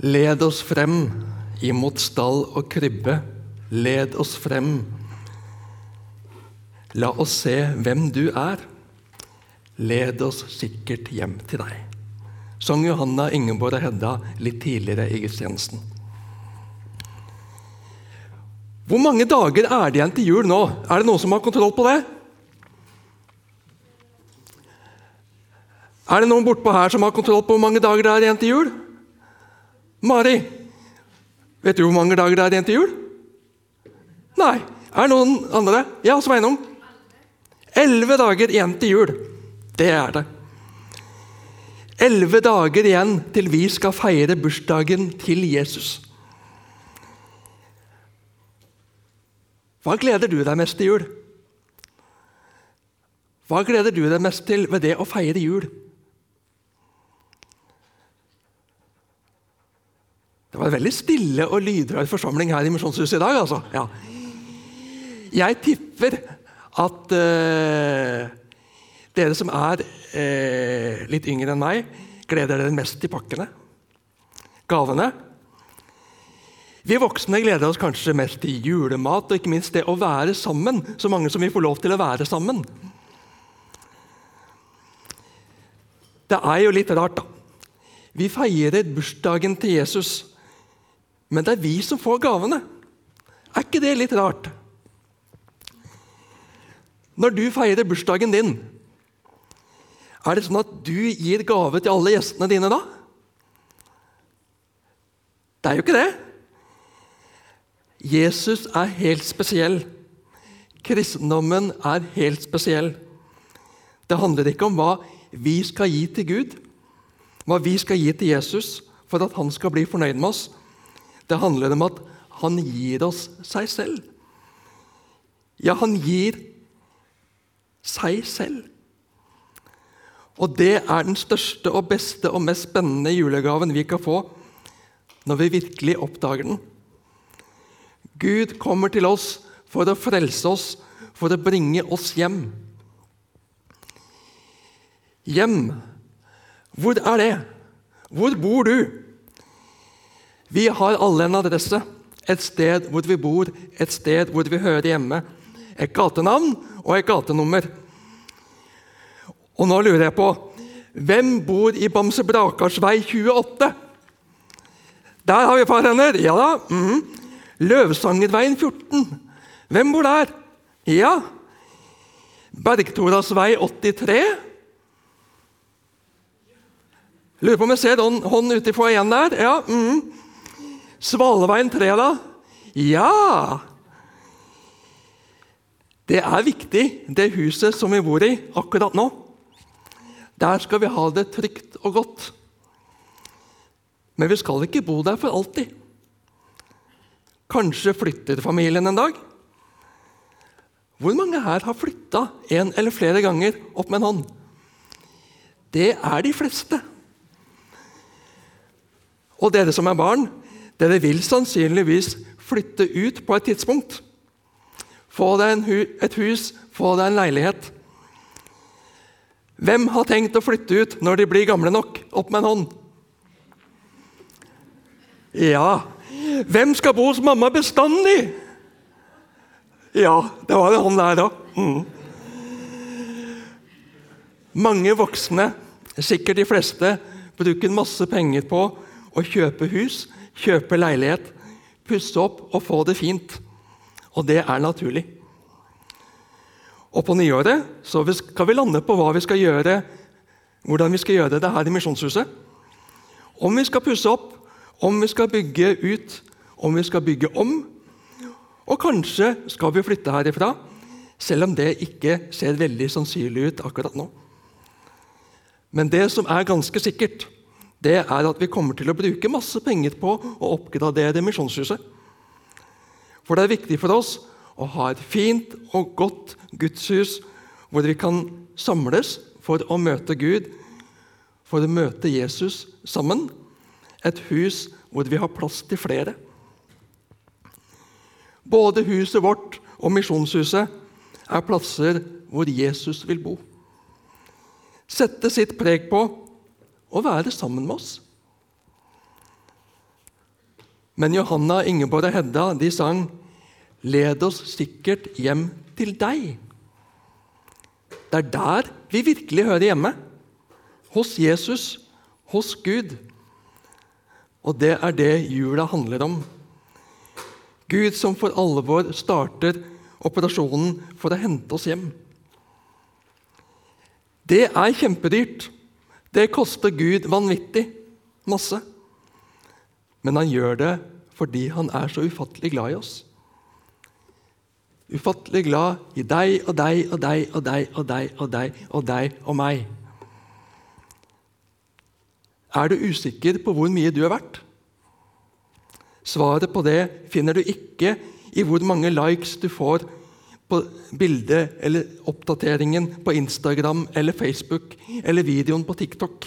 Led oss frem imot stall og krybbe, led oss frem. La oss se hvem du er. Led oss sikkert hjem til deg. Sang Johanna, Ingeborg og Hedda litt tidligere i gudstjenesten. Hvor mange dager er det igjen til jul nå? Er det noen som har kontroll på det? Er det noen bortpå her som har kontroll på hvor mange dager det er igjen til jul? Mari, vet du hvor mange dager det er igjen til jul? Nei. Er det noen andre? Ja, Sveinung? Elleve dager igjen til jul. Det er det. Elleve dager igjen til vi skal feire bursdagen til Jesus. Hva gleder du deg mest til jul? Hva gleder du deg mest til ved det å feire jul? Det var en veldig stille og lydrød forsamling her i Misjonshuset i dag. altså. Ja. Jeg tipper at uh, dere som er uh, litt yngre enn meg, gleder dere mest til pakkene. Gavene. Vi voksne gleder oss kanskje mest til julemat og ikke minst det å være sammen. Så mange som vi får lov til å være sammen. Det er jo litt rart, da. Vi feirer bursdagen til Jesus men det er vi som får gavene. Er ikke det litt rart? Når du feirer bursdagen din, er det sånn at du gir gave til alle gjestene dine da? Det er jo ikke det. Jesus er helt spesiell. Kristendommen er helt spesiell. Det handler ikke om hva vi skal gi til Gud, hva vi skal gi til Jesus for at han skal bli fornøyd med oss. Det handler om at han gir oss seg selv. Ja, han gir seg selv. Og det er den største og beste og mest spennende julegaven vi kan få når vi virkelig oppdager den. Gud kommer til oss for å frelse oss, for å bringe oss hjem. Hjem, hvor er det? Hvor bor du? Vi har alle en adresse, et sted hvor vi bor, et sted hvor vi hører hjemme. Et gatenavn og et gatenummer. Og nå lurer jeg på hvem bor i Bamse Brakars vei 28? Der har vi et par. Ja da. Mm. Løvsangerveien 14. Hvem bor der? Ja. Bergtoras vei 83. Lurer på om jeg ser hånd ute i foajeen der. Ja. Mm. Svaleveien 3, da? Ja! Det er viktig, det huset som vi bor i akkurat nå. Der skal vi ha det trygt og godt. Men vi skal ikke bo der for alltid. Kanskje flytter familien en dag? Hvor mange her har flytta en eller flere ganger opp med en hånd? Det er de fleste. Og dere som er barn, dere vil sannsynligvis flytte ut på et tidspunkt. Få deg hu et hus, få deg en leilighet. Hvem har tenkt å flytte ut når de blir gamle nok? Opp med en hånd. Ja. Hvem skal bo hos mamma bestandig? Ja, det var en hånd der, da. Mm. Mange voksne, sikkert de fleste, bruker masse penger på å kjøpe hus kjøpe leilighet, pusse opp og få det fint. Og det er naturlig. Og på nyåret så skal vi lande på hva vi skal gjøre, hvordan vi skal gjøre det her i Misjonshuset. Om vi skal pusse opp, om vi skal bygge ut, om vi skal bygge om. Og kanskje skal vi flytte herifra, selv om det ikke ser veldig sannsynlig ut akkurat nå. Men det som er ganske sikkert, det er at vi kommer til å bruke masse penger på å oppgradere Misjonshuset. For det er viktig for oss å ha et fint og godt gudshus hvor vi kan samles for å møte Gud, for å møte Jesus sammen. Et hus hvor vi har plass til flere. Både huset vårt og Misjonshuset er plasser hvor Jesus vil bo. Sette sitt preg på og være sammen med oss. Men Johanna, Ingeborg og Hedda de sang 'Led oss sikkert hjem til deg'. Det er der vi virkelig hører hjemme. Hos Jesus, hos Gud. Og det er det jula handler om. Gud som for alvor starter operasjonen for å hente oss hjem. Det er kjempedyrt. Det koster Gud vanvittig masse. Men han gjør det fordi han er så ufattelig glad i oss. Ufattelig glad i deg og deg og deg og deg og deg og deg og deg og meg. Er du usikker på hvor mye du er verdt? Svaret på det finner du ikke i hvor mange likes du får på bildet eller oppdateringen på Instagram eller Facebook eller videoen på TikTok,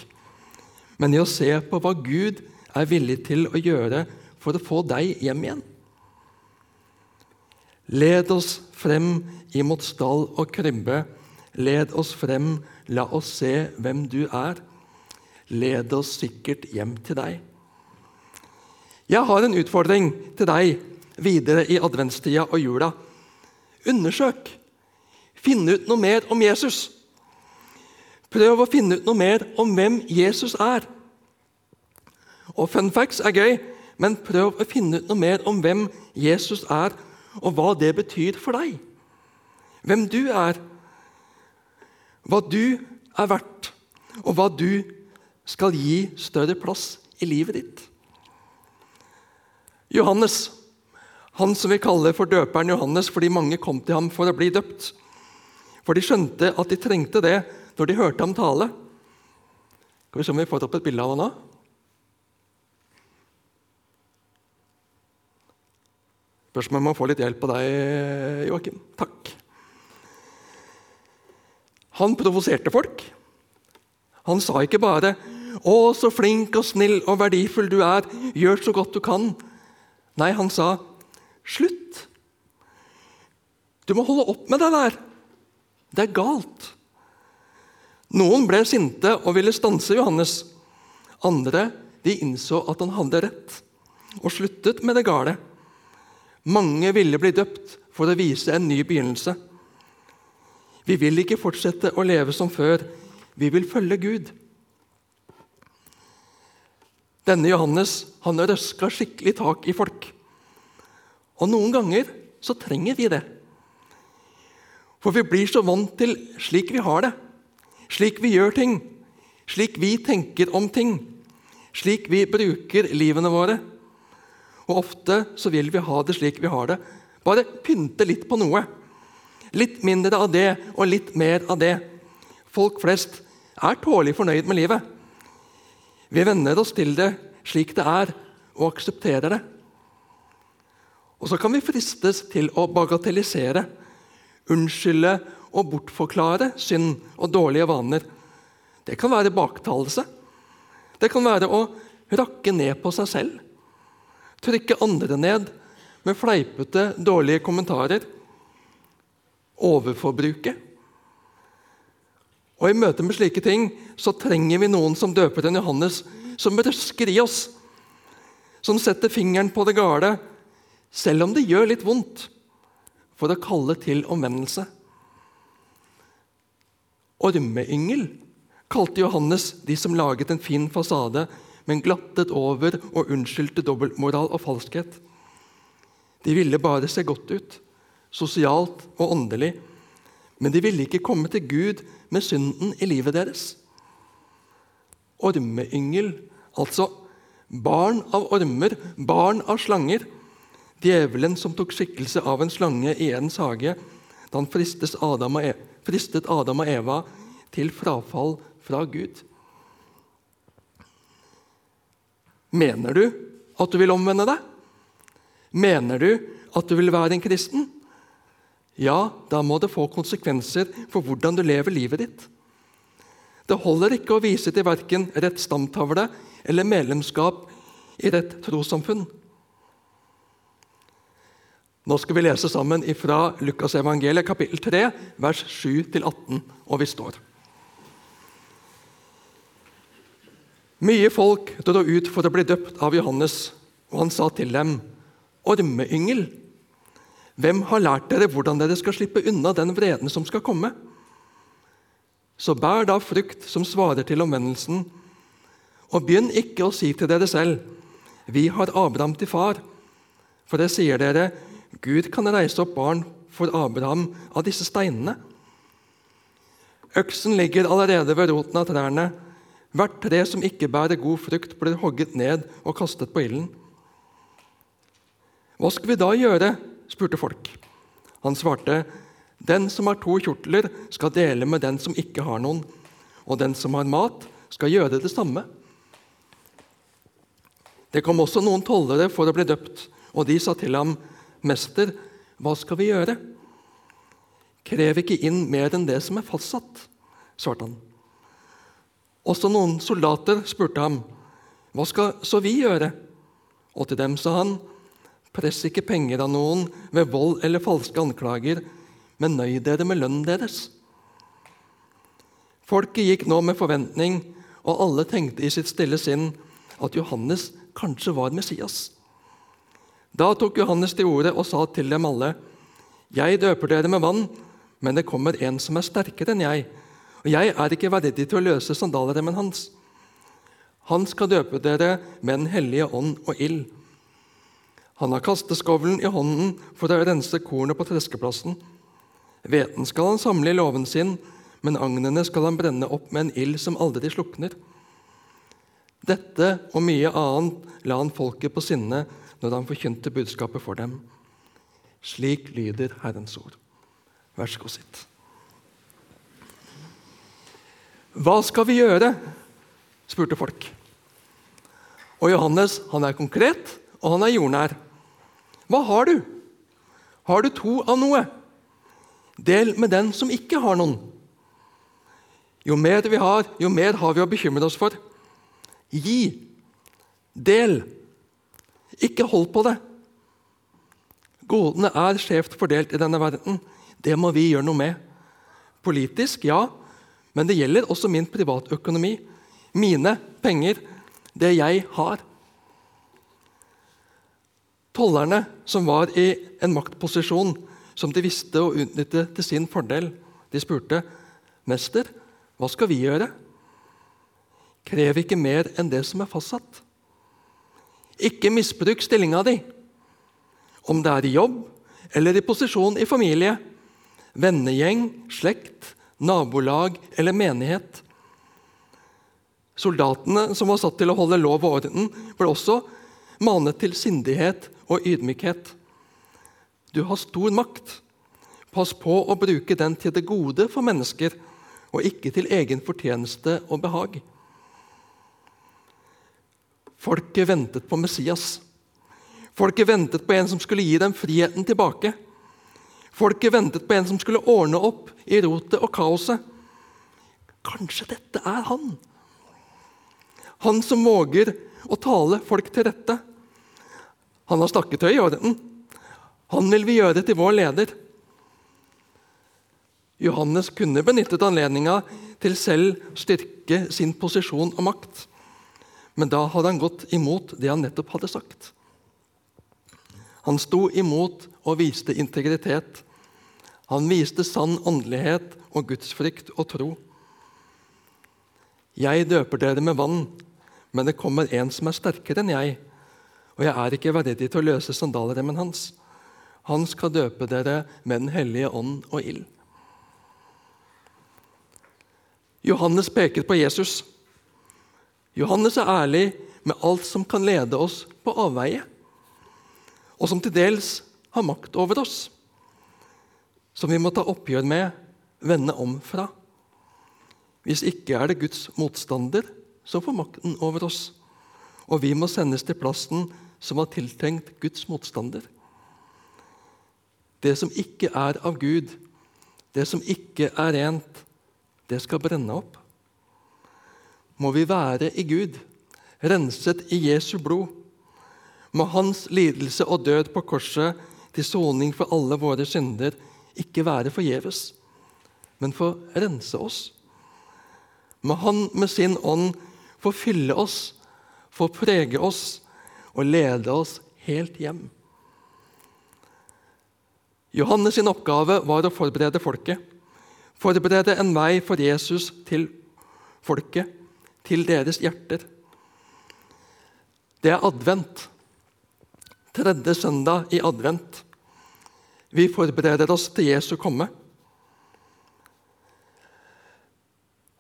men i å se på hva Gud er villig til å gjøre for å få deg hjem igjen. Led oss frem imot stall og krybbe. Led oss frem, la oss se hvem du er. Led oss sikkert hjem til deg. Jeg har en utfordring til deg videre i adventstida og jula. Undersøk. Finn ut noe mer om Jesus. Prøv å finne ut noe mer om hvem Jesus er. Og Fun facts er gøy, men prøv å finne ut noe mer om hvem Jesus er, og hva det betyr for deg. Hvem du er, hva du er verdt, og hva du skal gi større plass i livet ditt. Johannes, han som vi kaller for døperen Johannes fordi mange kom til ham for å bli døpt. For de skjønte at de trengte det når de hørte ham tale. Skal vi se om vi får opp et bilde av ham nå? Spørs om jeg må få litt hjelp av deg, Joakim. Takk. Han provoserte folk. Han sa ikke bare 'Å, så flink og snill og verdifull du er. Gjør så godt du kan.' Nei, han sa, 'Slutt. Du må holde opp med det der. Det er galt.' Noen ble sinte og ville stanse Johannes. Andre de innså at han hadde rett, og sluttet med det gale. Mange ville bli døpt for å vise en ny begynnelse. Vi vil ikke fortsette å leve som før. Vi vil følge Gud. Denne Johannes han røska skikkelig tak i folk. Og noen ganger så trenger vi det. For vi blir så vant til slik vi har det, slik vi gjør ting, slik vi tenker om ting, slik vi bruker livene våre. Og ofte så vil vi ha det slik vi har det. Bare pynte litt på noe. Litt mindre av det og litt mer av det. Folk flest er tålelig fornøyd med livet. Vi venner oss til det slik det er, og aksepterer det. Og så kan vi fristes til å bagatellisere, unnskylde og bortforklare synd og dårlige vaner. Det kan være baktalelse. Det kan være å rakke ned på seg selv. Trykke andre ned med fleipete, dårlige kommentarer. Overforbruke. Og I møte med slike ting så trenger vi noen som døper en Johannes, som røsker i oss. Som setter fingeren på det gale, selv om det gjør litt vondt, for å kalle til omvendelse. Ormeyngel kalte Johannes de som laget en fin fasade, men glattet over og unnskyldte dobbeltmoral og falskhet. De ville bare se godt ut, sosialt og åndelig, men de ville ikke komme til Gud med synden i livet deres. Ormeyngel, altså barn av ormer, barn av slanger. Djevelen som tok skikkelse av en slange i Edens hage da han Eva, fristet Adam og Eva til frafall fra Gud. Mener du at du vil omvende deg? Mener du at du vil være en kristen? ja, da må det få konsekvenser for hvordan du lever livet ditt. Det holder ikke å vise til verken rett stamtavle eller medlemskap i rett trossamfunn. Nå skal vi lese sammen fra Lukasevangeliet kapittel 3, vers 7-18, og vi står. Mye folk dro ut for å bli døpt av Johannes, Og han sa til dem, ormeyngel, hvem har lært dere hvordan dere skal slippe unna den vreden som skal komme? Så bær da frukt som svarer til omvendelsen, og begynn ikke å si til dere selv, vi har Abraham til far. For det sier dere, Gud kan reise opp barn for Abraham av disse steinene. Øksen ligger allerede ved roten av trærne. Hvert tre som ikke bærer god frukt, blir hogget ned og kastet på ilden. Hva skal vi da gjøre? spurte folk. Han svarte, Den som har to kjortler, skal dele med den som ikke har noen, og den som har mat, skal gjøre det samme. Det kom også noen tollere for å bli døpt, og de sa til ham, Mester, hva skal vi gjøre? Krev ikke inn mer enn det som er fastsatt, svarte han. Også noen soldater spurte ham, Hva skal så vi gjøre? Og til dem sa han, Press ikke penger av noen ved vold eller falske anklager, men nøy dere med lønnen deres. Folket gikk nå med forventning, og alle tenkte i sitt stille sinn at Johannes kanskje var Messias. Da tok Johannes til orde og sa til dem alle.: Jeg døper dere med vann, men det kommer en som er sterkere enn jeg, og jeg er ikke verdig til å løse sandalremmen hans. Han skal døpe dere med Den hellige ånd og ild. Han har kasteskovlen i hånden for å rense kornet på treskeplassen. Hveten skal han samle i låven sin, men agnene skal han brenne opp med en ild som aldri slukner. Dette og mye annet la han folket på sinne når han forkynte budskapet for dem. Slik lyder Herrens ord. Vær så god, sitt. Hva skal vi gjøre? spurte folk. Og Johannes han er konkret, og han er jordnær. Hva har du? Har du to av noe? Del med den som ikke har noen. Jo mer vi har, jo mer har vi å bekymre oss for. Gi. Del. Ikke hold på det. Godene er skjevt fordelt i denne verden. Det må vi gjøre noe med. Politisk, ja, men det gjelder også min privatøkonomi. Mine penger, det jeg har. Tollerne, som var i en maktposisjon som de visste å utnytte til sin fordel, de spurte, 'Mester, hva skal vi gjøre?' Krev ikke mer enn det som er fastsatt. Ikke misbruk stillinga di, om det er i jobb eller i posisjon i familie, vennegjeng, slekt, nabolag eller menighet. Soldatene som var satt til å holde lov og orden, ble også manet til sindighet og ydmykhet. Du har stor makt. Pass på å bruke den til det gode for mennesker, og ikke til egen fortjeneste og behag. Folket ventet på Messias. Folket ventet på en som skulle gi dem friheten tilbake. Folket ventet på en som skulle ordne opp i rotet og kaoset. Kanskje dette er han? Han som våger å tale folk til rette. Han har snakketøy i orden. Han vil vi gjøre til vår leder. Johannes kunne benyttet anledninga til selv styrke sin posisjon og makt. Men da hadde han gått imot det han nettopp hadde sagt. Han sto imot og viste integritet. Han viste sann åndelighet og gudsfrykt og tro. Jeg døper dere med vann, men det kommer en som er sterkere enn jeg, og jeg er ikke verdig til å løse sandalremmen hans. Han skal døpe dere med Den hellige ånd og ild. Johannes peker på Jesus. Johannes er ærlig med alt som kan lede oss på avveie, og som til dels har makt over oss, som vi må ta oppgjør med, vende om fra. Hvis ikke er det Guds motstander som får makten over oss, og vi må sendes til plassen som var tiltenkt Guds motstander. Det som ikke er av Gud, det som ikke er rent, det skal brenne opp må vi være i Gud, renset i Jesu blod. Må Hans lidelse og død på korset til soning for alle våre synder ikke være forgjeves, men få rense oss. Må Han med sin ånd få fylle oss, få prege oss og lede oss helt hjem. Johannes sin oppgave var å forberede folket. Forberede en vei for Jesus til folket, til deres hjerter. Det er advent. Tredje søndag i advent. Vi forbereder oss til Jesu komme.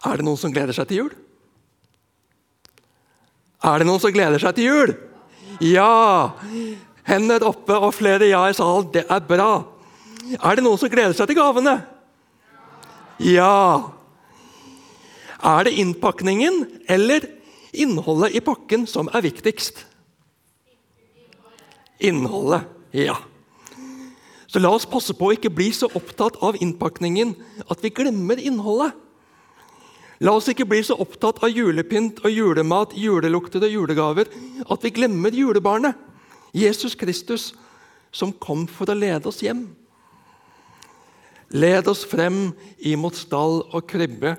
Er det noen som gleder seg til jul? Er det noen som gleder seg til jul? Ja! Hender oppe og flere ja i salen. Det er bra. Er det noen som gleder seg til gavene? Ja! Er det innpakningen eller innholdet i pakken som er viktigst? Innholdet, ja. Så la oss passe på å ikke bli så opptatt av innpakningen at vi glemmer innholdet. La oss ikke bli så opptatt av julepynt og julemat, julelukter og julegaver at vi glemmer julebarnet, Jesus Kristus, som kom for å lede oss hjem. Led oss frem imot stall og krybbe.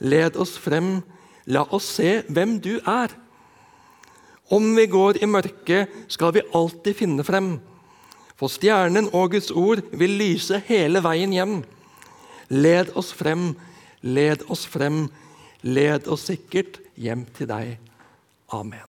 Led oss frem, la oss se hvem du er. Om vi går i mørket, skal vi alltid finne frem. For stjernen og Guds ord vil lyse hele veien hjem. Led oss frem Led oss frem, led oss sikkert hjem til deg. Amen.